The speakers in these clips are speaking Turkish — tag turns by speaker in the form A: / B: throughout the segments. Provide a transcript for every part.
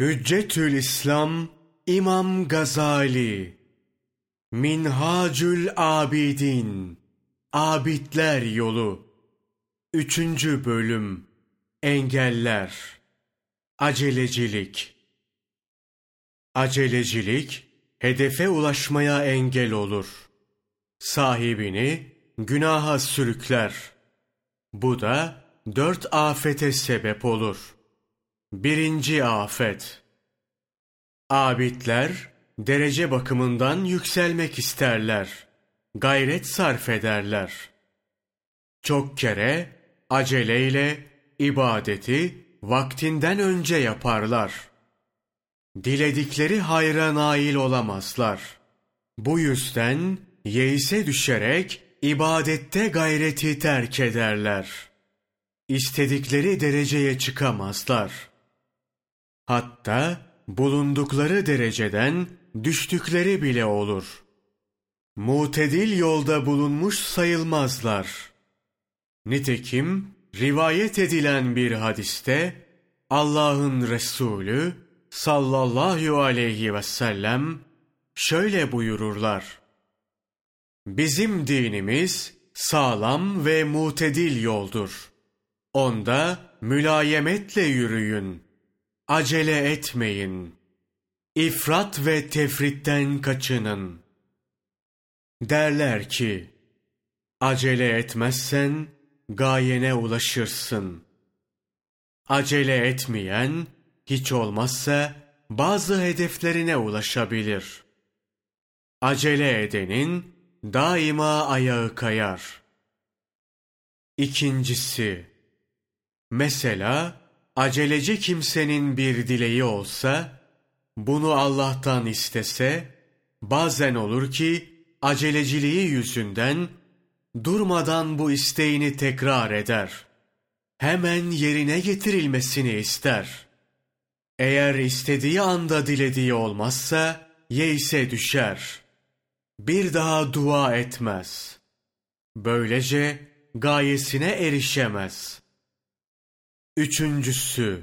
A: Hüccetül İslam İmam Gazali Minhacül Abidin Abidler Yolu Üçüncü Bölüm Engeller Acelecilik Acelecilik, hedefe ulaşmaya engel olur. Sahibini günaha sürükler. Bu da dört afete sebep olur.'' Birinci afet Abidler derece bakımından yükselmek isterler. Gayret sarf ederler. Çok kere aceleyle ibadeti vaktinden önce yaparlar. Diledikleri hayra nail olamazlar. Bu yüzden yeise düşerek ibadette gayreti terk ederler. İstedikleri dereceye çıkamazlar.'' Hatta bulundukları dereceden düştükleri bile olur. Mutedil yolda bulunmuş sayılmazlar. Nitekim rivayet edilen bir hadiste Allah'ın Resulü sallallahu aleyhi ve sellem şöyle buyururlar. Bizim dinimiz sağlam ve mutedil yoldur. Onda mülayemetle yürüyün.'' Acele etmeyin. İfrat ve tefritten kaçının. Derler ki, acele etmezsen gayene ulaşırsın. Acele etmeyen, hiç olmazsa bazı hedeflerine ulaşabilir. Acele edenin daima ayağı kayar. İkincisi, mesela, aceleci kimsenin bir dileği olsa, bunu Allah'tan istese, bazen olur ki aceleciliği yüzünden durmadan bu isteğini tekrar eder. Hemen yerine getirilmesini ister. Eğer istediği anda dilediği olmazsa, yeise düşer. Bir daha dua etmez. Böylece gayesine erişemez.'' Üçüncüsü,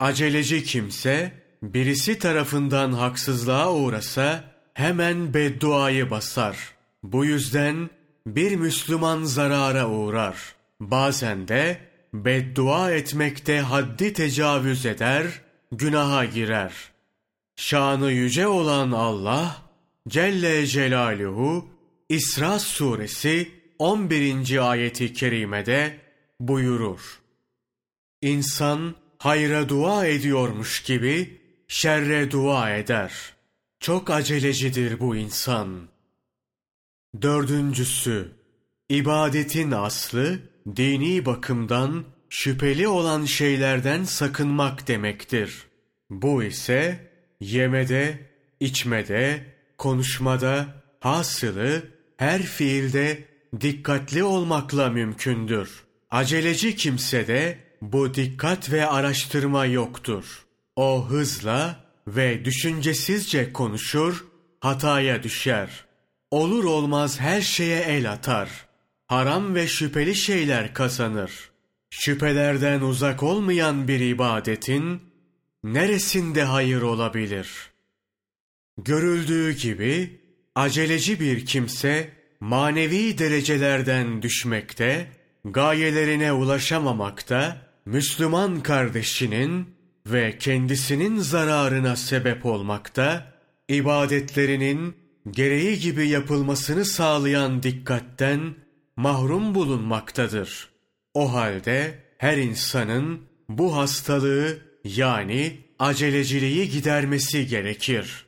A: aceleci kimse birisi tarafından haksızlığa uğrasa hemen bedduayı basar. Bu yüzden bir Müslüman zarara uğrar. Bazen de beddua etmekte haddi tecavüz eder, günaha girer. Şanı yüce olan Allah Celle Celaluhu İsra suresi 11. ayeti kerimede buyurur. İnsan hayra dua ediyormuş gibi şerre dua eder. Çok acelecidir bu insan. Dördüncüsü, ibadetin aslı dini bakımdan şüpheli olan şeylerden sakınmak demektir. Bu ise yemede, içmede, konuşmada, hasılı her fiilde dikkatli olmakla mümkündür. Aceleci kimse de bu dikkat ve araştırma yoktur. O hızla ve düşüncesizce konuşur, hataya düşer. Olur olmaz her şeye el atar. Haram ve şüpheli şeyler kazanır. Şüphelerden uzak olmayan bir ibadetin neresinde hayır olabilir? Görüldüğü gibi aceleci bir kimse manevi derecelerden düşmekte, gayelerine ulaşamamakta Müslüman kardeşinin ve kendisinin zararına sebep olmakta, ibadetlerinin gereği gibi yapılmasını sağlayan dikkatten mahrum bulunmaktadır. O halde her insanın bu hastalığı yani aceleciliği gidermesi gerekir.